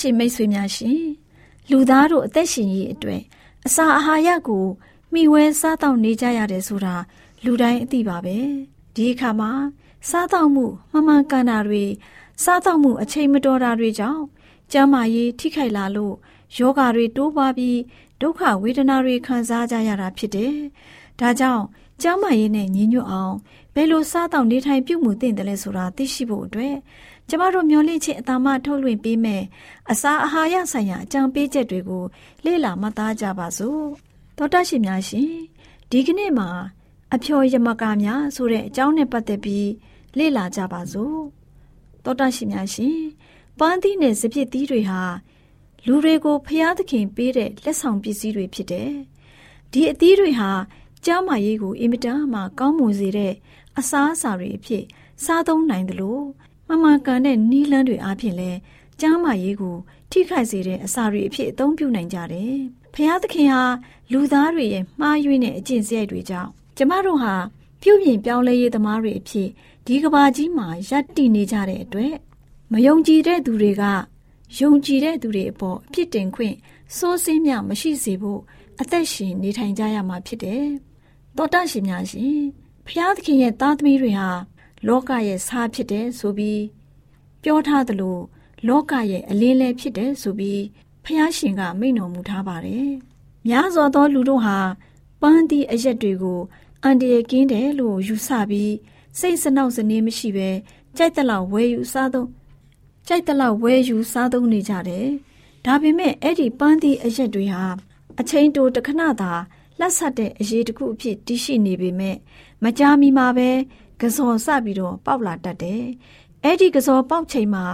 ရှင်မိတ်ဆွေများရှင်လူသားတို့အသက်ရှင်ရေးအတွက်အစာအာဟာရကိုမိဝဲစားတောက်နေကြရတယ်ဆိုတာလူတိုင်းအသိပါပဲဒီအခါမှာစားတောက်မှုမမှန်ကန်တာတွေစားတောက်မှုအချိန်မတော်တာတွေကြောင့်ကျန်းမာရေးထိခိုက်လာလို့ယောဂါတွေတိုးပွားပြီးဒုက္ခဝေဒနာတွေခံစားကြရတာဖြစ်တယ်။ဒါကြောင့်ကျန်းမာရေးနဲ့ညီညွတ်အောင်ဘယ်လိုစားတောက်နေထိုင်ပြုမှုသင့်တယ်လဲဆိုတာသိရှိဖို့အတွက် ကျမတို့မျှဝင့်ခြင်းအတမထုတ်လွှင့်ပေးမယ်အစာအာဟာရဆိုင်ရာအကြံပေးချက်တွေကိုလေ့လာမှတ်သားကြပါစို့တောတရှိများရှင်ဒီကနေ့မှာအဖျော်ယမကာများဆိုတဲ့အကြောင်းနဲ့ပတ်သက်ပြီးလေ့လာကြပါစို့တောတရှိများရှင်ပန်းသီးနဲ့စပစ်သီးတွေဟာလူတွေကိုဖျားသခင်ပေးတဲ့လက်ဆောင်ပစ္စည်းတွေဖြစ်တယ်ဒီအသီးတွေဟာကျမ်းမာရေးကိုအင်မတန်မှကောင်းမွန်စေတဲ့အစားအစာတွေအဖြစ်စားသုံးနိုင်တယ်လို့ မမှန်ကန်တဲ့နီးလန်းတွေအားဖြင့်လဲကျမ်းမာရေးကိုထိခိုက်စေတဲ့အစာတွေအဖြစ်အသုံးပြုနိုင်ကြတယ်။ဖျားသခင်ဟာလူသားတွေရဲ့မှားယွင်းတဲ့အကျင့်စရိုက်တွေကြောင့်ကျမတို့ဟာပြုပြင်ပြောင်းလဲရေးသမားတွေအဖြစ်ဒီကဘာကြီးမှာရပ်တည်နေကြတဲ့အတွက်မယုံကြည်တဲ့သူတွေကယုံကြည်တဲ့သူတွေအပေါ်အပြစ်တင်ခွင့်စိုးစင်းမြမရှိစေဖို့အသက်ရှင်နေထိုင်ကြရမှာဖြစ်တယ်။တောတရှင်များရှင်ဖျားသခင်ရဲ့သားသမီးတွေဟာ လောကရဲ့စားဖြစ်တယ်ဆိုပြီးပြောထားသလိုလောကရဲ့အလင်းလဲဖြစ်တယ်ဆိုပြီးဖျားရှင်ကမိန့်တော်မူထားပါတယ်။များစွာသောလူတို့ဟာပန်းသီးအရက်တွေကိုအန်တရကင်းတယ်လို့ယူဆပြီးစိတ်စနောက်စနေမရှိပဲကြိုက်တလောက်ဝယ်ယူစားသုံးကြိုက်တလောက်ဝယ်ယူစားသုံးနေကြတယ်။ဒါပေမဲ့အဲ့ဒီပန်းသီးအရက်တွေဟာအချိန်တိုတခဏသာလက်ဆက်တဲ့အရေးတစ်ခုအဖြစ်တည်ရှိနေပေမဲ့မကြာမီမှာပဲ ကစော်စပြီးတော့ပေါက်လာတတ်တယ်။အဲ့ဒီကစော်ပေါက်ချိန်မှာ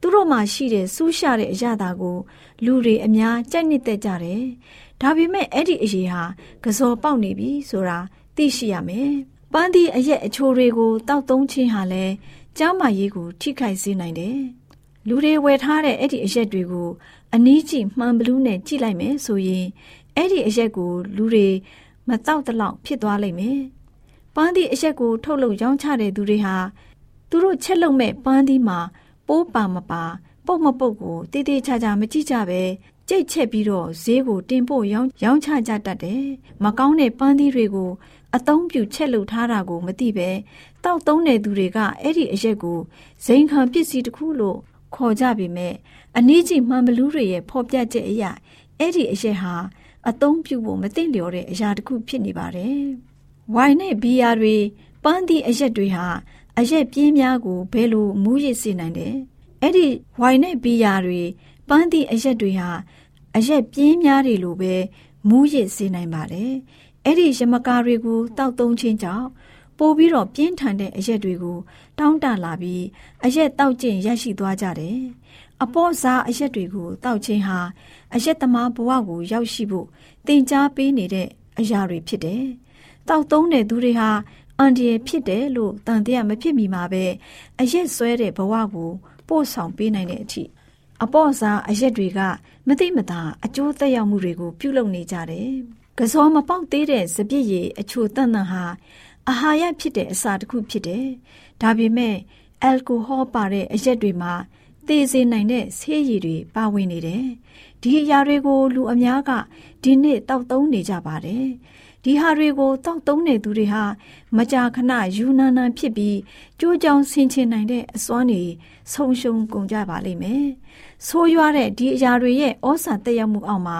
သူတို့မှရှိတဲ့စူးရှတဲ့အရာတာကို လူတွေအများကြိုက်နှစ်သက်ကြတယ်။ဒါပေမဲ့အဲ့ဒီအရေးဟာကစော်ပေါက်နေပြီဆိုတာသိရှိရမယ်။ပန်းသီးအရက်အချိုတွေကိုတောက်သုံးခြင်းဟာလည်းကျန်းမာရေးကိုထိခိုက်စေနိုင်တယ်။လူတွေဝယ်ထားတဲ့အဲ့ဒီအရက်တွေကိုအနည်းကြီးမှန်ဘလူးနဲ့ကြည့်လိုက်မယ်ဆိုရင်အဲ့ဒီအရက်ကိုလူတွေမတောက်တလောက်ဖြစ်သွားလိမ့်မယ်။ဖ ပန်းသီးအရက်ကိုထုတ်လုပ်ရောင်းချတဲ့သူတွေဟာသူတို့ချက်လုပ်မဲ့ပန်းသီးမှာပိုးပါမပါ ပုတ်မပုတ်ကိုတေးသေးချာချာမကြည့်ကြပဲကြိတ်ချက်ပြီးတော့ဈေးကိုတင်ပို့ရောင်းရောင်းချကြတတ်တယ်။မကောင်းတဲ့ပန်းသီးတွေကိုအသုံးပြုချက်လုပ်ထားတာကိုမသိပဲတောက်သုံးတဲ့သူတွေကအဲ့ဒီအရက်ကိုဇိမ်ခံပစ္စည်းတစ်ခုလို့ခေါ်ကြပေမဲ့အနည်းကြီးမှန်ဘလူးတွေရဲ့ဖော်ပြချက်အရအဲ့ဒီအရက်ဟာအသုံးပြုဖို့မသင့်လျော်တဲ့အရာတစ်ခုဖြစ်နေပါတယ်။ ဝိုင်နဲ့ဘီယာတွေပန်းသီးအရက်တွေဟာအရက်ပြင်းများကိုဘယ်လိုမူးရစ်စေနိုင်တယ်။အဲ့ဒီဝိုင်နဲ့ဘီယာတွေပန်းသီးအရက်တွေဟာအရက်ပြင်းများတွေလိုပဲမူးရစ်စေနိုင်ပါတယ်။အဲ့ဒီရမကာတွေကိုတောက်သုံးခြင်းကြောင့်ပို့ပြီးတော့ပြင်းထန်တဲ့အရက်တွေကိုတောင်းတလာပြီးအရက်တောက်ကျင့်ရရှိသွားကြတယ်။အပေါ်စားအရက်တွေကိုတောက်ခြင်းဟာအရက်သမားဘဝကိုရောက်ရှိဖို့တင် जा ပေးနေတဲ့အရာတွေဖြစ်တယ်။ တောက်သုံးတဲ့သူတွေဟာအန်ဒီရဖြစ်တယ်လို့တန်တရားမဖြစ်မီမှာပဲအရက်ဆွဲတဲ့ဘဝကိုပို့ဆောင်ပေးနိုင်တဲ့အထိအပေါ့စားအရက်တွေကမသိမသာအကျိုးသက်ရောက်မှုတွေကို ပြုလုပ်နေကြတယ်။ကစောမပေါက်သေးတဲ့စပြည့်ရည်အချိုတန်တန်ဟာအာဟာရဖြစ်တဲ့အစာတစ်ခုဖြစ်တယ်။ဒါပေမဲ့အယ်ကိုဟောပါတဲ့အရက်တွေမှာသေစေနိုင်တဲ့ဆေးရည်တွေပါဝင်နေတယ်။ဒီအရာတွေကို လူအများကဒီနေ့တောက်သုံးနေကြပါတယ်။ ဒီဟာတွေကိုတောက်သုံးနေသူတွေဟာမကြာခဏယူနာနာဖြစ်ပြီးကြိုးကြောင်ဆင်ချင်နိုင်တဲ့အစွမ်းတွေဆုံရှုံကုန်ကြပါလိမ့်မယ်။ဆိုးရွားတဲ့ဒီအရာတွေရဲ့ဩဇာတက်ရောက်မှုအောက်မှာ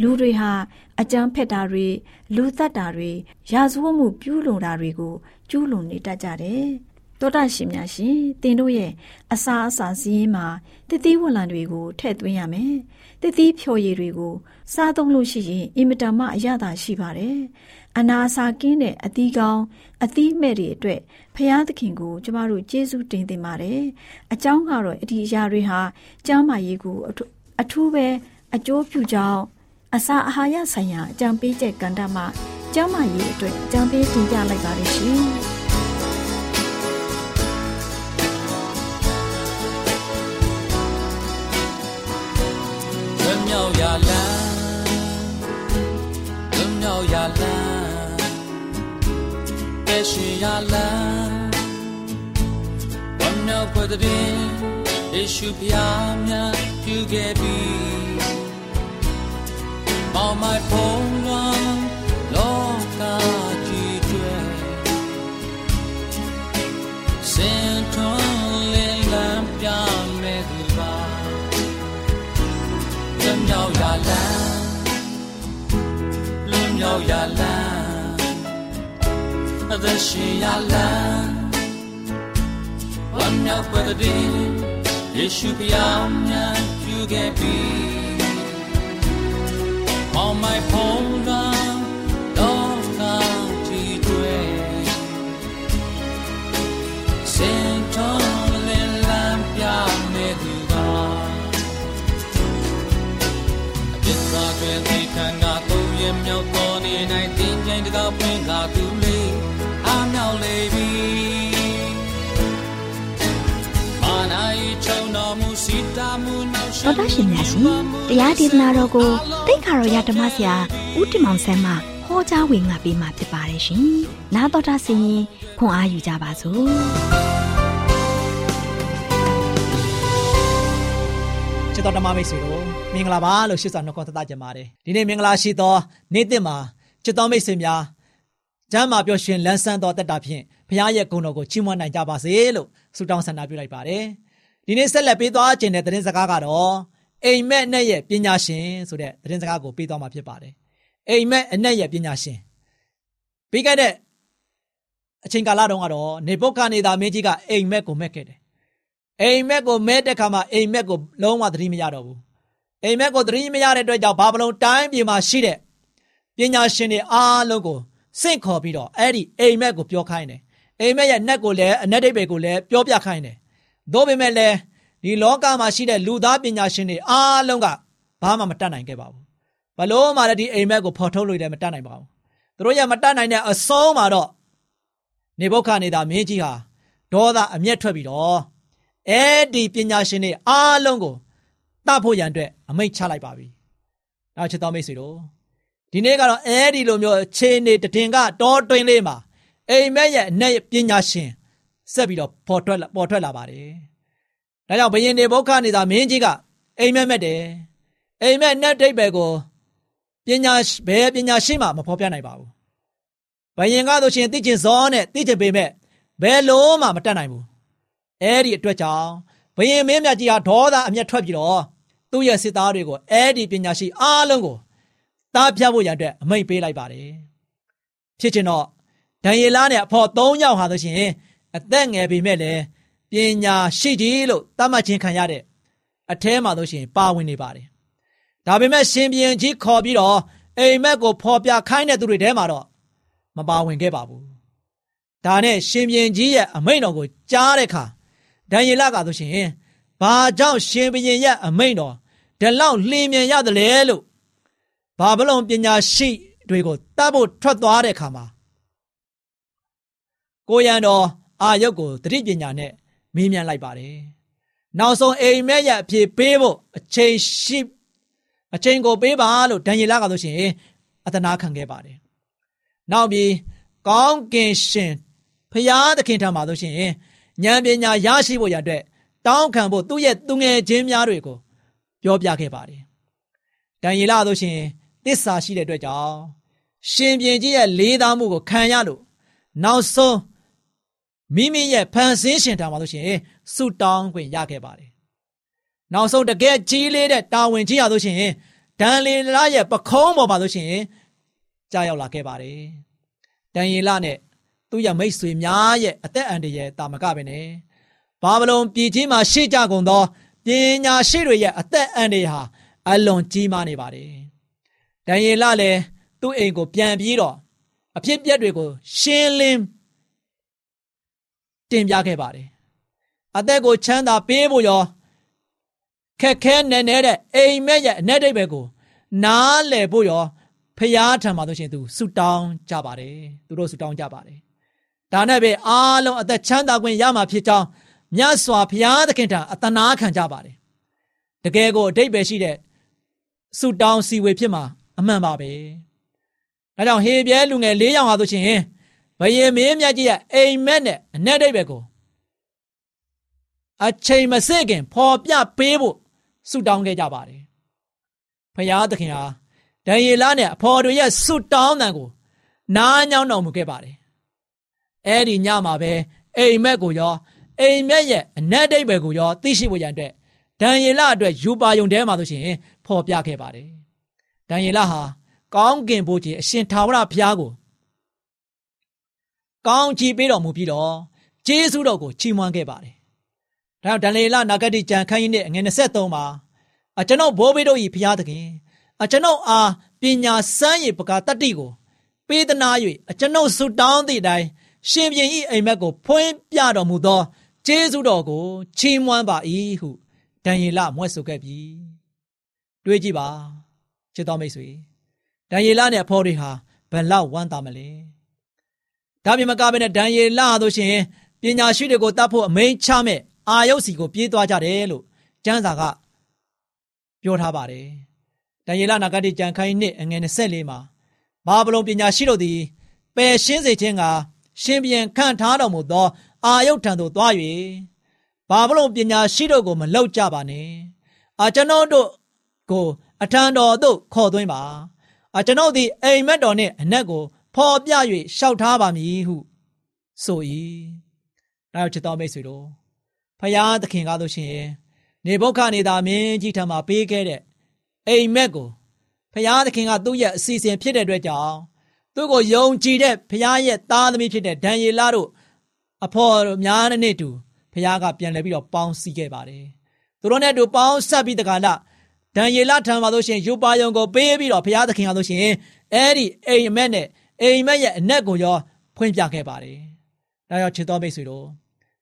လူတွေဟာအကြမ်းဖက်တာတွေလူသက်တာတွေရာဇဝတ်မှုပြုလုပ်တာတွေကိုကျူးလွန်နေတတ်ကြတယ်။တောတာရှင်များရှင်တင်တို့ရဲ့အစာအစာစည်းရင်းမှာတတိဝလံတွေကိုထည့်သွင်းရမယ်။ တတိဖြော်ရည်တွေကိုစားသုံးလို့ရှိရင်အင်မတန်မှအရသာရှိပါတယ်။အနာစာကင်းတဲ့အသီးကောင်းအသီးမဲ့တွေအတွက်ဖရာသခင်ကိုကျမတို့ကျေးဇူးတင်သင်ပါတယ်။အကြောင်းကတော့အဒီအရာတွေဟာကျမ်းမာရေးကိုအထူးပဲအကျိုးပြုကြောင်းအစာအာဟာရဆိုင်ရာအကြံပေးချက်ကဏ္ဍမှာကျမ်းမာရေးအတွက်အကြံပေးတင်ပြလိုက်ပါတယ်ရှင်။ ရှင်ရာလမ်းဝမ်းမြောက်ဖွယ်တဲ့ယေရှုဖျားများပြုခဲ့ပြီမောင်မိုင်ဖုံးလွန်လောကကြီးကျွဲစင်ထွန်းလင်းလန်းပြမဲ့သူပါမြောက်ရာလမ်းမြောက်ရလန်း အသက်ရှင်ရလန်းဝမ်းမြောက်ပွက်တဲ့ယေရှုဖျားမြတ်ပြုခဲ့ပြီ On my နောက်ရှေတော်ရှင်များရှင်တရားဒေသနာတော်ကိုတိတ်ခါတော်ရဓမ္မဆရာဦးတင်မောင်ဆန်းမှဟောကြားဝင်ငါပေးมาဖြစ်ပါတယ်ရှင်။နားတော်တာဆင်ရင်ခွန်အားယူကြပါစို့။ချစ်တော်ဓမ္မမိတ်ဆွေတို့မင်္ဂလာပါလို့ရှစ်စွာနှုတ်ခေါ်သတ်ကြပါတယ်ဒီနေ့မင်္ဂလာရှိသောနေ့တစ်မှာချစ်တော်မိတ်ဆွေများကျမ်းမာပျော်ရွှင်လန်းဆန်းသောတက်တာဖြင့်ဘုရားရဲ့ဂုဏ်တော်ကိုချီးမွမ်းနိုင်ကြပါစေလို့ဆုတောင်းဆန္ဒပြုလိုက်ပါတယ် ဒီနေ့ဆက်လက်ပေးသွားခြင်းတဲ့သတင်းစကားကတော့အိမ်မက်နဲ့ရဲ့ပညာရှင်ဆိုတဲ့သတင်းစကားကိုပေးသွားမှာဖြစ်ပါတယ်အိမ်မက်အနဲ့ရဲ့ပညာရှင်ပြီးခဲ့တဲ့အချိန်ကာလတုန်းကတော့နေပုတ်ခါနေတာမင်းကြီးကအိမ်မက်ကိုမက်ခဲ့တယ်အိမ်မက်ကိုမဲတဲ့ခါမှာအိမ်မက်ကိုလုံးဝသတိမရတော့ဘူးအိမ်မက်ကိုသတိမရတဲ့အတွက်ကြောင့်ဘာဘလုံတိုင်းပြည်မှာရှိတဲ့ပညာရှင်တွေအားလုံးကိုစင့်ခေါ်ပြီးတော့အဲ့ဒီအိမ်မက်ကိုပြောခိုင်းတယ်အိမ်မက်ရဲ့နက်ကိုလည်းအနက်ဒိတ်ပဲကိုလည်းပြောပြခိုင်းတယ် သို့ပေမဲ့လည်းဒီလောကမှာရှိတဲ့လူသားပညာရှင်တွေအားလုံးကဘာမှမတတ်နိုင်ခဲ့ပါဘူးဘလို့မှလည်းဒီအိမ်မက်ကိုဖော်ထုတ်လို့လည်းမတတ်နိုင်ပါဘူးသူတို့ရမတတ်နိုင်တဲ့အဆုံးမှာတော့နေဘုခနေတာမင်းကြီးဟာဒေါသအမျက်ထွက်ပြီးတော့အဲ့ဒီပညာရှင်တွေအားလုံးကိုတတ်ဖို့ရန်အတွက်အမိန့်ချလိုက်ပါပြီ။နောက်ချစ်တော်မိတ်ဆွေတို့ဒီနေ့ကတော့အဲဒီလိုမျိုးခြေနေတည်င်ကတောတွင်းလေးမှာအိမ်မက်ရဲ့အနက်ပညာရှင် ဆက်ပြီးတော့ပေါ်ထွက်ပေါ်ထွက်လာပါတယ်။ဒါကြောင့်ဘယင်နေဘုခနေတာမင်းကြီးကအိမ်မက်မက်တယ်။အိမ်မက်နဲ့တိတ်ပဲကိုပညာဘယ်ပညာရှိမှမဖော်ပြနိုင်ပါဘူး။ဘယင်ကဆိုရှင်သိကျင်စောနဲ့သိကျင်ပေမဲ့ဘယ်လုံးမှမတတ်နိုင်ဘူး။အဲ့ဒီအတွက်ကြောင့်ဘယင်မင်းမြတ်ကြီးဟာဒေါသအမျက်ထွက်ပြီးတော့သူ့ရဲ့စစ်သားတွေကိုအဲ့ဒီပညာရှိအားလုံးကိုတားပြဖို့ရန်အတွက်အမိန့်ပေးလိုက်ပါတယ်။ဖြစ်ချင်တော့ဒံယေလနဲ့အဖော်၃ယောက်ဟာဆိုရှင် အသက်ငယ်ပေမဲ့လည်းပညာရှိကြီးလို့သတ်မှတ်ခြင်းခံရတဲ့အထဲမှာဆိုရှင်ပါဝင်နေပါတယ်။ဒါပေမဲ့ရှင်ဘီရင်ကြီးခေါ်ပြီးတော့အိမ်မက်ကိုဖော်ပြခိုင်းတဲ့သူတွေထဲမှာတော့မပါဝင်ခဲ့ပါဘူး။ဒါနဲ့ရှင်ဘီရင်ကြီးရဲ့အမိန့်တော်ကိုကြားတဲ့အခါဒံယေလကဆိုရှင်ဘာကြောင့်ရှင်ဘီရင်ရဲ့အမိန့်တော်ဒီလောက်လျင်မြန်ရတယ်လေလို့ဘာဘလုံပညာရှိတွေကိုတတ်ဖို့ထွက်သွားတဲ့အခါမှာကိုရန်တော် အာယုတ်ကိုတတိပညာနဲ့မေးမြန်းလိုက်ပါတယ်။နောက်ဆုံးအိမ်မက်ရဲ့အဖြေပေးဖို့အချိန်ရှိအချိန်ကိုပေးပါလို့ဒံယေလကဆိုရှင်အသနာခံခဲ့ပါတယ်။နောက်ပြီးကောင်းကင်ရှင်ဖျားသခင်ထံမှာဆိုရှင်ဉာဏ်ပညာရရှိဖို့ရတဲ့တောင်းခံဖို့သူ့ရဲ့သူငယ်ချင်းများတွေကိုပြောပြခဲ့ပါတယ်။ဒံယေလဆိုရှင်တစ္ဆာရှိတဲ့အတွက်ကြောင့်ရှင်ပြန်ကြီးရဲ့လေးသားမှုကိုခံရလို့နောက်ဆုံး မိမိရဲ့ဖန်ဆင်းရှင်တာမှာလို့ရှိရင်ဆုတောင်းခွင့်ရခဲ့ပါတယ်။နောက်ဆုံးတကယ်ကြီးလေးတဲ့တာဝန်ကြီးရလို့ရှိရင်ဒန်လီလာရဲ့ပခုံးပေါ်မှာလို့ရှိရင်ကြားရောက်လာခဲ့ပါတယ်။ဒန်ယေလနဲ့သူ့ရဲ့မိတ်ဆွေများရဲ့အသက်အန္တရာယ်တာမကပဲနဲ့ဘာဗလုန်ပြည်ကြီးမှာရှိကြကုန်သောပညာရှိတွေရဲ့အသက်အန္တရာယ်ဟာအလွန်ကြီးမားနေပါတယ်။ဒန်ယေလလည်းသူ့အိမ်ကိုပြန်ပြီးတော့အဖြစ်ပြက်တွေကိုရှင်းလင်း တင်ပြခဲ့ပါတယ်။အသက်ကိုချမ်းသာပေးဖို့ရောခက်ခဲနေနေတဲ့အိမ်မက်ရဲ့အ내ဒိတ်ပဲကို နားလည်ဖို့ရောဖျားထံမှာဆိုရှင်သူဆုတောင်းကြပါတယ်။သူတို့ဆုတောင်းကြပါတယ်။ဒါနဲ့ပဲအားလုံးအသက်ချမ်းသာခွင့်ရမှာဖြစ်ကြောင်းမြတ်စွာဘုရားသခင်ထံအတနာခံကြပါတယ်။တကယ်ကိုအတိတ်ပဲရှိတဲ့ဆုတောင်းစီဝေဖြစ်မှာအမှန်ပါပဲ။ဒါကြောင့်ဟေပြဲလူငယ်၄ယောက်ဟာဆိုရှင် ဘယင်မင်းမြတ်ကြီးရဲ့အိမ်မက်နဲ့အ내ဒိတ်ပဲကိုအချိန်မစစ်ခင်ဖော်ပြပေးဖို့ဆုတောင်းခဲ့ကြပါတယ်။ဖရာသခင်ဟာဒံယေလနဲ့အဖော်တို့ရဲ့ဆုတောင်းတန်ကို နားညောင်းတော်မူခဲ့ပါတယ်။အဲ့ဒီညမှာပဲအိမ်မက်ကိုရောအိမ်မက်ရဲ့အ내ဒိတ်ပဲကိုရောသိရှိဖို့ရန်အတွက်ဒံယေလအတွက်ယူပါယုံတဲမှာဆိုရှင်ဖော်ပြခဲ့ပါတယ်။ဒံယေလဟာကောင်းကင်ဘုရားအရှင်ထာဝရဘုရားကို ကောင်းချီးပေးတော်မူပြီးတော့ဂျေစုတော်ကိုချီးမွမ်းခဲ့ပါတယ်။ဒါကြောင့်ဒန်လေလနာဂတိကြံခန်းကြီးနဲ့ငွေ23မှာအကျွန်ုပ်ဘိုးဘေးတို့၏ဘုရားသခင်အကျွန်ုပ်အားပညာစမ်းရည်ပကာတတ္တိကို ပေးသနာ၍အကျွန်ုပ်ဆုတောင်းသည့်အတိုင်းရှင်ပြန်၏အိမ်မက်ကိုဖွင့်ပြတော်မူသောဂျေစုတော်ကိုချီးမွမ်းပါ၏ဟုဒံယေလမွဲ့ဆိုခဲ့ပြီ။တွေးကြည့်ပါချစ်တော်မိတ်ဆွေဒံယေလနဲ့အဖေါ်တွေဟာဘယ်လောက်ဝမ်းသာမလဲ။ ဒါပြင်မကဘဲနဲ့ဒံယေလဆိုရှင်ပညာရှိတွေကိုတတ်ဖို့အမိန့်ချမဲ့အာယုတ်စီကိုပြေးသွားကြတယ်လို့ကျမ်းစာကပြောထားပါတယ်။ဒံယေလနာဂတိကြံခိုင်းနှစ်အငယ်24မှာဘာဗလုန်ပညာရှိတို့သည်ပယ်ရှင်းစေခြင်းကရှင်ပြန်ခန့်ထားတော်မူသော အာယုတ်ထံသို့သွား၍ဘာဗလုန်ပညာရှိတို့ကိုမလောက်ကြပါနဲ့။အကျွန်ုပ်တို့ကိုအထံတော်သို့ခေါ်သွင်းပါ။အကျွန်ုပ်သည်အိမ်မက်တော်နှင့်အနက်ကို ဖော်ပြ၍ရှောက်ထားပါမည်ဟု ဆို၏။နောက်ချစ်တော်မိတ်ဆွေတို့ဖယားသခင်ကားလို့ရှိရင်နေဘုခနေသာမင်းကြီးထံမှာပေးခဲ့တဲ့အိမ်မက်ကိုဖယားသခင်ကသူ့ရဲ့အစီအစဉ်ဖြစ်တဲ့အတွက်ကြောင့်သူ့ကိုယုံကြည်တဲ့ဖယားရဲ့သားသမီးဖြစ်တဲ့ဒံယေလတို့အဖော်များနဲ့တူဖယားကပြန်လဲပြီးတော့ပေါင်းစည်းခဲ့ပါတယ်။သူတို့နဲ့တူပေါင်းဆက်ပြီးတကလားဒံယေလထံမှာလို့ရှိရင်ယူပါယုံကိုပေးပြီးတော့ဘုရားသခင်ကလို့ရှိရင်အဲ့ဒီအိမ်မက်နဲ့ အိမ်မက်ရဲ့အနက်ကိုရောဖွင့်ပြခဲ့ပါတယ်။ဒါကြောင့်ချစ်တော်မိတ်ဆွေတို့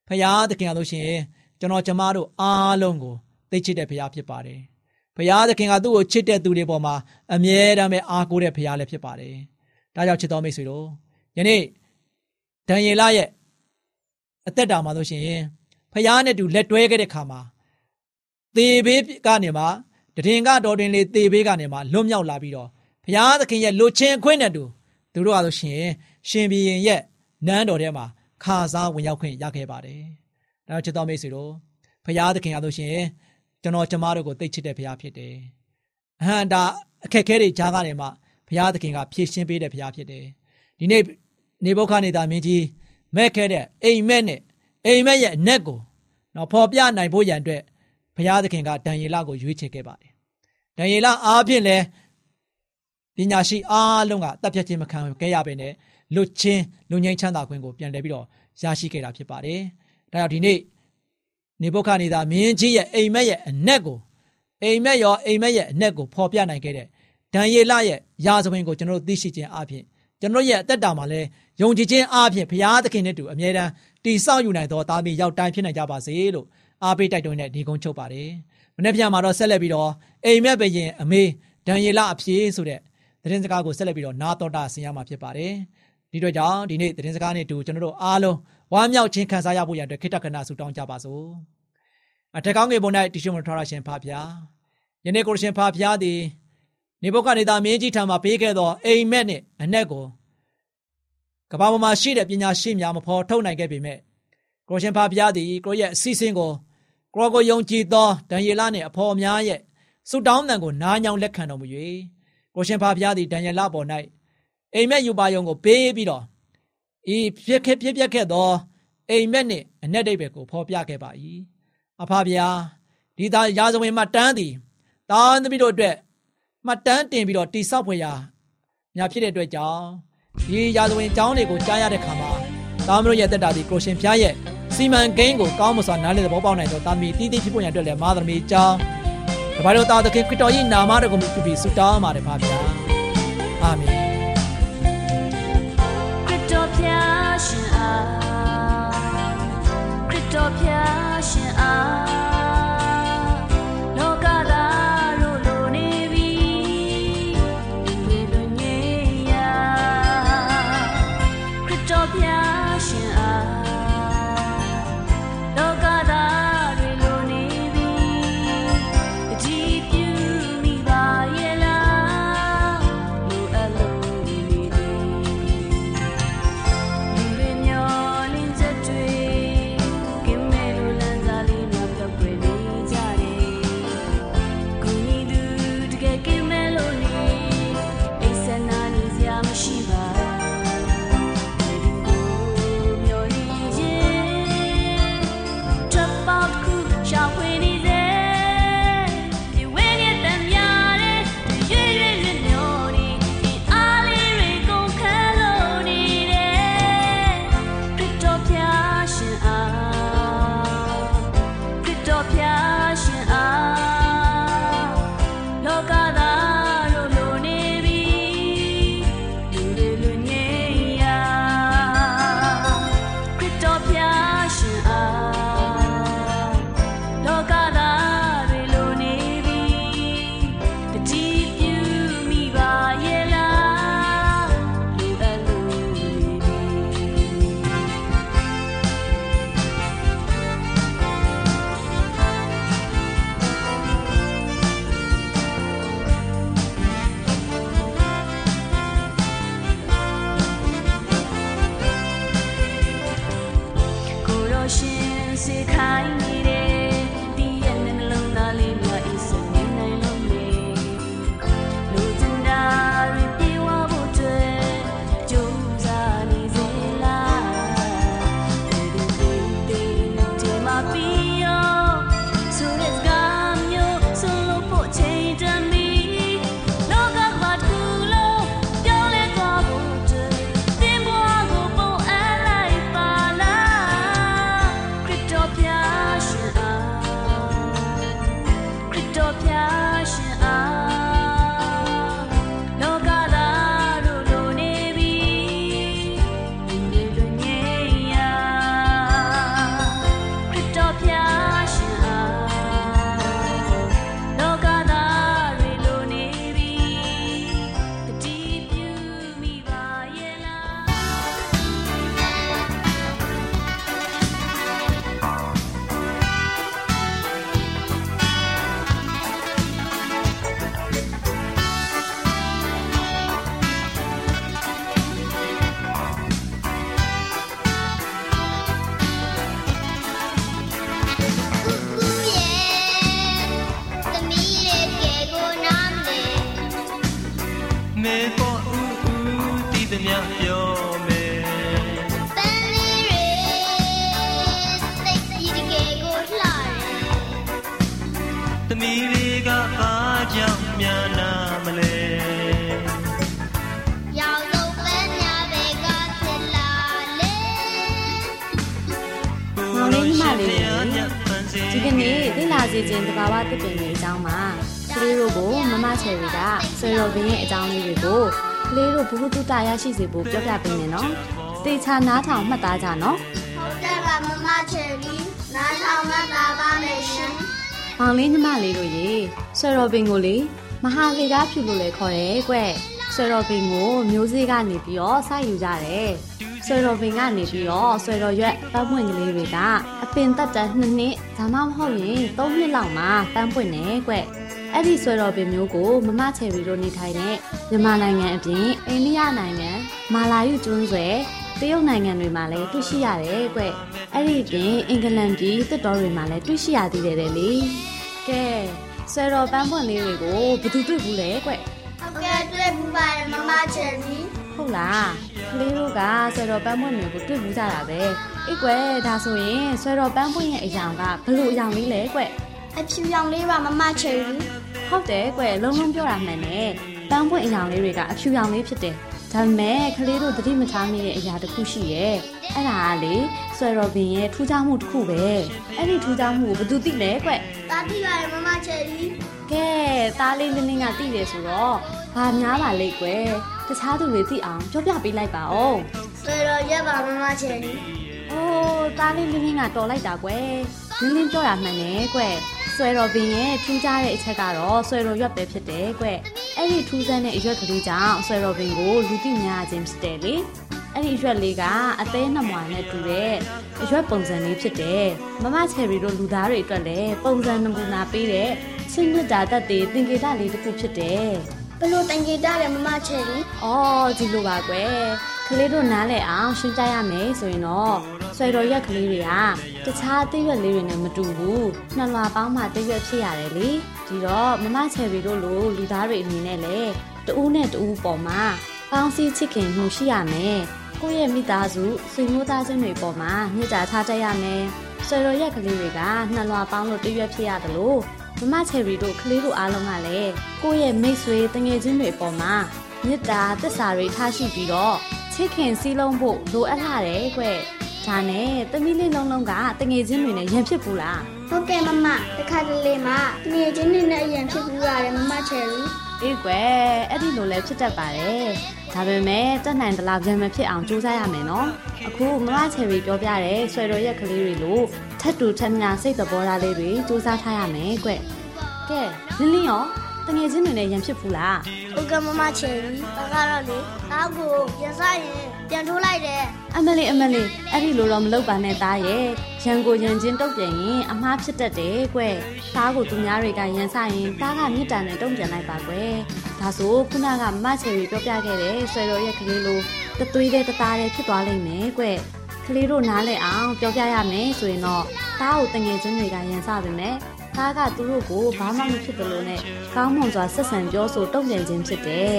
ဖရာသခင်ကလို့ရှိရင်ကျွန်တော်ကျမတို့အားလုံးကိုသိချစ်တဲ့ဖရာဖြစ်ပါတယ်။ဖရာသခင်ကသူ့ကိုချစ်တဲ့သူတွေပေါ်မှာအမြဲတမ်းပဲအားကိုးတဲ့ဖရာလည်းဖြစ်ပါတယ်။ဒါကြောင့်ချစ်တော်မိတ်ဆွေတို့ယနေ့ဒံယေလရဲ့အသက်တာမှာလို့ရှိရင်ဖရာနဲ့တူလက်တွဲခဲ့တဲ့ခါမှာသေဘေးကနေမှတရင်ကတော်တွင်လေးသေဘေးကနေမှလွတ်မြောက်လာပြီးတော့ဘုရားသခင်ရဲ့လူချင်းခွင့်နဲ့တူ သူတို့ကဆိုရှင်ရှင်ဘီရင်ရဲ့နန်းတော်ထဲမှာခါစားဝင်ရောက်ခွင့်ရခဲ့ပါတယ်။ဒါကြောင့်ချစ်တော်မိတ်ဆွေတို့ဖရာသခင်အားလို့ရှိရင်ကျွန်တော်ကျမတို့ကိုသိချစ်တဲ့ဖရာဖြစ်တယ်။အဟံဒါအခက်ခဲတွေကြားကနေမှဖရာသခင်ကဖြည့်ရှင်းပေးတဲ့ဖရာဖြစ်တယ်။ဒီနေ့နေဘုခနေတာမင်းကြီးမဲ့ခဲ့တဲ့အိမ်မက်နဲ့အိမ်မက်ရဲ့အနက်ကိုနော်ဖော်ပြနိုင်ဖို့ရန်အတွက်ဘုရားသခင်ကဒံယေလကိုရွေးချယ်ခဲ့ပါတယ်။ဒံယေလအားဖြင့်လဲ ပညာရှိအားလုံးကတပ်ဖြတ်ခြင်းမခံခဲ့ရပေနဲ့လွတ်ချင်းလူငိမ့်ချမ်းသာခွင့်ကိုပြန်လည်ပြီးတော့ရရှိခဲ့တာဖြစ်ပါတယ်။ဒါကြောင့်ဒီနေ့နေဘုခနေတာမင်းကြီးရဲ့အိမ်မက်ရဲ့အနက်ကိုအိမ်မက်ရောအိမ်မက်ရဲ့အနက်ကိုဖော်ပြနိုင်ခဲ့တဲ့ဒံယေလရဲ့ရာဇဝင်ကိုကျွန်တော်တို့သိရှိခြင်းအပြင်ကျွန်တော်ရဲ့အသက်တာမှာလည်းယုံကြည်ခြင်းအပြင်ဘုရားသခင်နဲ့တူအမြဲတမ်းတည်ဆောက်ယူနိုင်သောသားမီးရောက်တိုင်းဖြစ်နိုင်ကြပါစေလို့အားပေးတိုက်တွန်းတဲ့ဒီကုန်းချုပ်ပါတယ်။မနေ့ပြန်မှာတော့ဆက်လက်ပြီးတော့အိမ်မက်ဘရင်အမေဒံယေလအဖြစ်ဆိုတဲ့ သတင်းစကားကိုဆက်လက်ပြီးတော့နာတော်တာဆင်ရမှာဖြစ်ပါတယ်။ဒီတော့ကြောင့်ဒီနေ့သတင်းစကားနဲ့တူကျွန်တော်တို့အားလုံးဝမ်းမြောက်ခြင်းခံစားရဖို့ရတဲ့ခိတ္တခဏဆုတောင်းကြပါစို့။အထက်ကောင်းငယ်ပေါ်၌တရှိမထောရရှင်ဖဖျား။ယနေ့ကိုရှင်ဖဖျားသည်နေဘုခနေသားမင်းကြီးထံမှပေးခဲ့သောအိမ်မက်နှင့်အနက်ကိုကဘာပေါ်မှာရှိတဲ့ပညာရှိများမဖော်ထုတ်နိုင်ခဲ့ပေမဲ့ကိုရှင်ဖဖျားသည်ကိုရဲ့အစီအစဉ်ကိုကိုကိုယုံကြည်သောဒံယေလနှင့်အဖော်များရဲ့ဆုတောင်းတန်ကိုနားညောင်းလက်ခံတော်မူ၍ ကိုရှင်ဖဖျားသည်ဒံယေလပေါ်၌အိမ်မက်ယူပါယုံကိုပေးပြီးတော့ဤဖြစ်ခဲ့ပြပြခဲ့သောအိမ်မက်နှင့်အ내ဒိဗ္ဗေကိုဖော်ပြခဲ့ပါ၏အဖဗျာဒီသားရာဇဝင်မှတန်းသည်တာသမီးတို့အတွက်မှတ်တမ်းတင်ပြီးတော့တိဆောက်ဖွယ်ရာများဖြစ်တဲ့အတွက်ကြောင့်ဒီရာဇဝင်အကြောင်းတွေကိုကြားရတဲ့ခါမှာသားမတို့ရဲ့တက်တာဒီကိုရှင်ဖျားရဲ့စီမံကိန်းကိုကောင်းမစွာနားလည်သဘောပေါက်နိုင်သောတာမီတီးတီးဖြစ်ပေါ်ရန်အတွက်လည်းမာသမီအကြောင်း ။တပါတော်သားသခင်ခရစ်တော်၏နာမတော်ကိုမြှုပ်ပြီးဆုတောင်းပါတယ်ဖာဗျာ။အာမင်။ခရစ်တော်ဖျားရှင်အားခရစ်တော်ဖျားရှင်အားရှင်အား တို့ဘုဟုတုတရရှိစေဖို့ပြောပြပေးမယ်နော်သေချာနားထောင်မှတ်သားကြနော်ဟုတ်တယ်ပါမမချယ်ရီနားထောင်မှသာပါမယ်ရှင်မောင်လေးညီမလေးတို့ရေဆွေတော်ပင်ကိုလေမဟာလေကားဖြူလို့လည်းခေါ်တယ်ကွဆွေတော်ပင်ကိုမျိုးစေ့ကနေပြီးတော့စိုက်ယူကြတယ်ဆွေတော်ပင်ကနေပြီးတော့ဆွေတော်ရွက်ပတ်ပွင့်ကလေးတွေကအပင်တက်တန်းနှစ်နှစ်ဒါမှမဟုတ်ရင်သုံးနှစ်လောက်မှပန်းပွင့်နေကွ အဲ့ဒီဆွေတော်ပင်မျိုးကိုမမချယ်ရီတို့နေထိုင်တဲ့မြန်မာနိုင်ငံအပြင်အိန္ဒိယနိုင်ငံမာလာယုကျွန်းဆွယ်တရုတ်နိုင်ငံတွေမှာလည်းတွေ့ရှိရတယ်ကွအဲ့ဒီအပြင်အင်္ဂလန်ပြည်တစ်တော်တွေမှာလည်းတွေ့ရှိရသေးတယ်လေကဲဆွေတော်ပန်းပွင့်လေးတွေကိုဘယ်သူတွေ့ဘူးလဲကွဟုတ်ကဲ့တွေ့ဘူးပါတယ်မမချယ်ရီဟုတ်လားကလေးတို့ကဆွဲတော်ပန်းပွင့်တွေကိုတွေ့ဘူးကြတာပဲအိတ်ကွယ်ဒါဆိုရင်ဆွဲတော်ပန်းပွင့်ရဲ့အယောင်ကဘလို့အယောင်လေးလဲကွ အဖြူရောင်လေးပါမမချယ်ရီဟုတ်တယ်ကွလုံးလုံးပြောတာမှန်တယ်ပန်းပွင့်အယောင်လေးတွေကအဖြူရောင်လေးဖြစ်တယ်ဒါပေမဲ့ကလေးတို့သတိမထားမိတဲ့အရာတစ်ခုရှိရဲ့အဲ့ဒါကလေဆွဲတော်ပင်ရဲ့ထူးခြားမှုတစ်ခုပဲအဲ့ဒီထူးခြားမှုကိုဘယ်သူသိလဲကွတာတိပါတယ်မမချယ်ရီကဲသားလေးလင်းလင်းကသိတယ်ဆိုတော့ဘာများပါလိမ့်ကွယ်တခြားသူတွေသိအောင်ပြောပြပေးလိုက်ပါဦးဆွေတော်ရက်ပါမမချယ်ရီ။အိုးသားလေးလင်းလင်းကတော်လိုက်တာကွယ်။လင်းလင်းပြောတာမှန်တယ်ကွယ်။ ဆွဲတော်ပင်ရဲ့ထူးခြားတဲ့အချက်ကတော့ဆွဲတော်ရွက်ပဲဖြစ်တယ်ကွယ်။အဲ့ဒီထူးဆန်းတဲ့အရွက်ကလေးကြောင့်ဆွဲတော်ပင်ကိုလူသိများခြင်းဖြစ်တယ်လေ။အဲ့ဒီရွက်လေးကအသေးနှမွာနဲ့တူတဲ့အရွက်ပုံစံလေးဖြစ်တယ်။မမချယ်ရီတို့လူသားတွေအတွက်လည်းပုံစံနမူနာပေးတဲ့ချင်းမြတ်တာတတ်တဲ့သင်္ကေတလေးတစ်ခုဖြစ်တယ်။ဘလို့တန်ကြီးတားတယ်မမချယ်ရီ။အော်ဒီလိုပါကွယ်။ကလေးတို့နားလဲအောင်ရှင်းပြရမယ်ဆိုရင်တော့ဆွေတော်ရက်ကလေးတွေကတခြားတိရွက်လေးတွေနဲ့မတူဘူး။နှလွာပေါင်းမှတိရွက်ဖြစ်ရတယ်လေ။ဒီတော့မမချယ်ရီတို့လိုလူသားတွေအနေနဲ့လေတူးနဲ့တူးပေါ်မှာပေါင်းစည်းချစ်ခင်မှုရှိရမယ်။ကိုယ့်ရဲ့မိသားစုဆွေမျိုးသားချင်းတွေပေါ်မှာမြစ်တာထားတတ်ရမယ်။ဆွေတော်ရက်ကလေးတွေကနှလွာပေါင်းလို့တိရွက်ဖြစ်ရတယ်လို့မမချယ်ရီတို့ကလေးတို့အားလုံးကလည်းကိုယ့်ရဲ့မိတ်ဆွေတငယ်ချင်းတွေပေါ်မှာမေတ္တာသစ္စာတွေထားရှိပြီးတော့ ချစ်ခင်စည်းလုံးဖို့လိုအပ်လာတယ်ကွ။ဒါနဲ့တမီးလေးလုံးလုံးကတငယ်ချင်းတွေနဲ့ရန်ဖြစ်ဘူးလားဟုတ်ကဲ့မမတခါတလေမှငွေချင်းနေနဲ့အရင်ဖြစ်ပြီးရတယ်မမချယ်ရီ။အေးကွယ်အဲ့ဒီလိုလဲဖြစ်တတ်ပါတယ်။ဒါပေမဲ့တက်နိုင်တလားပြန်မဖြစ်အောင်ကြိုးစားရမယ်နော်။အခုမမချယ်ရီပြောပြတဲ့ဆွေတော်ရက်ကလေးတွေလို့ထပ်တူထပ်မြစိတ်သဘောထားလေးတွေစူးစမ်းထားရမယ်ကွ။ကဲလင်းလင်းရော တငယ်ချင်းတွေနဲ့ရန်ဖြစ်ဘူးလားဟုတ်ကဲ့မမချယ်ရီတခါတော့လေသားကိုရစားရင်ပြန်ထိုးလိုက်တယ်အမလေးအမလေးအဲ့ဒီလိုတော့မလုပ်ပါနဲ့သားရဲ့ရန်ကိုရန်ချင်းတုတ်ပြန်ရင်အမားဖြစ်တတ်တယ်ကွသားကိုသူများတွေကရန်ဆရင်သားကမြစ်တာနဲ့တုံ့ပြန်လိုက်ပါကွဒါဆိုခုနကမချယ်ရီပြောပြခဲ့တဲ့ဆွဲတော်ရဲ့ကလေးလိုတသွေးတဲ့တသားတဲ့ဖြစ်သွားလိမ့်မယ်ကွကလေးတို့နားလဲအောင်ပြောပြရမယ်ဆိုရင်တော့သားကိုတငယ်ချင်းတွေကရန်ဆပါမယ် သားကသူတို့ကိုဘာမှမဖြစ်တယ်လို့နဲ့ကောင်းမွန်စွာဆက်ဆံပြောဆိုတုံ့ပြန်ခြင်းဖြစ်တယ်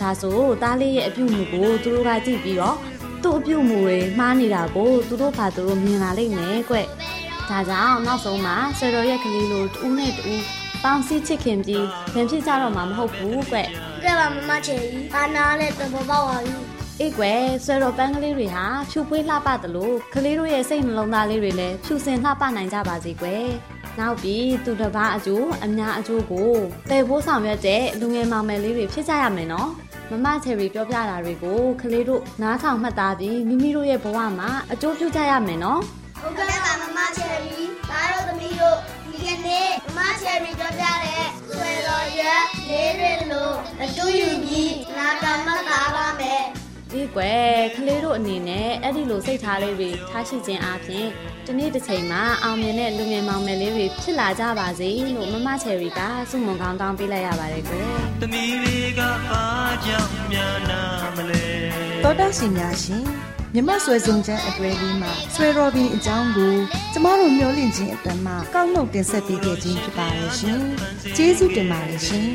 ဒါဆိုသားလေးရဲ့အပြုအမူကိုသူတို့ကကြည့်ပြီးတော့သူ့အပြုတ်မှုတွေမှားနေတာကိုသူတို့ဘာသူတို့မြင်လာလိမ့်မယ်ကွ။ဒါကြောင့်နောက်ဆုံးမှာဆယ်တော်ရဲ့ကလေးလိုတူးနဲ့တူးပေါင်းစည်းချစ်ခင်ပြီးပြန်ဖြစ်ကြတော့မှာမဟုတ်ဘူးကွဟုတ်ကဲ့ပါမမချယ်ရီဘာနာလဲတဘောပေါက်ပါပြီ။အေးကွယ်ဆယ်တော်ပန်းကလေးတွေဟာဖြူပွေးလှပတယ်လို့ကလေးတို့ရဲ့စိတ်နှလုံးသားလေးတွေလည်းဖြူစင်လှပနိုင်ကြပါစေကွယ်။ နောက်ပြီးသူတစ်ပါးအကျိုးအများအကျိုးကိုတည်ဖို့ဆောင်ရွက်တဲ့လူငယ်မောင်မယ်လေးတွေဖြစ်ကြရမယ်နော်။မမချယ်ရီပြောပြတာတွေကိုကလေးတို့နားထောင်မှတ်သားပြီးမိမိတို့ရဲ့ဘဝမှာအကျိုးပြုကြရမယ်နော်။ဟုတ်ကဲ့ပါမမချယ်ရီသားတို့သမီးတို့ဒီကနေ့မမချယ်ရီပြောပြတဲ့ဆွေတော်ရက်လေးတွေလို့အတူယူပြီးနာတော်မှတ်သားပါမယ် ဒီကွယ်ကလေးတို့အနေနဲ့အဲ့ဒီလိုစိတ်ထားလေးတွေထားရှိခြင်းအပြင်ဒီနေ့တစ်ချိန်မှာအောင်မြင်တဲ့လူငယ်မောင်မယ်လေးတွေဖြစ်လာကြပါစေလို့မမချယ်ရီကစုမုံကောင်းတောင်းပေးလိုက်ရပါတယ်ကွယ်သမီးလေးကဘာကြောင့်များနာမလဲတော်တာရှင်များရှင်မြမဆွေစုံချမ်းအတွဲလေးမှာဆွေရော်ဘီအကြောင်းကိုကျမတို့မျှဝင့်ခြင်းအတမကောက်နှုတ်တင်ဆက်ပေးခဲ့ခြင်းဖြစ်ပါတယ်ရှင်ကျေးဇူးတင်ပါတယ်ရှင်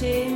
te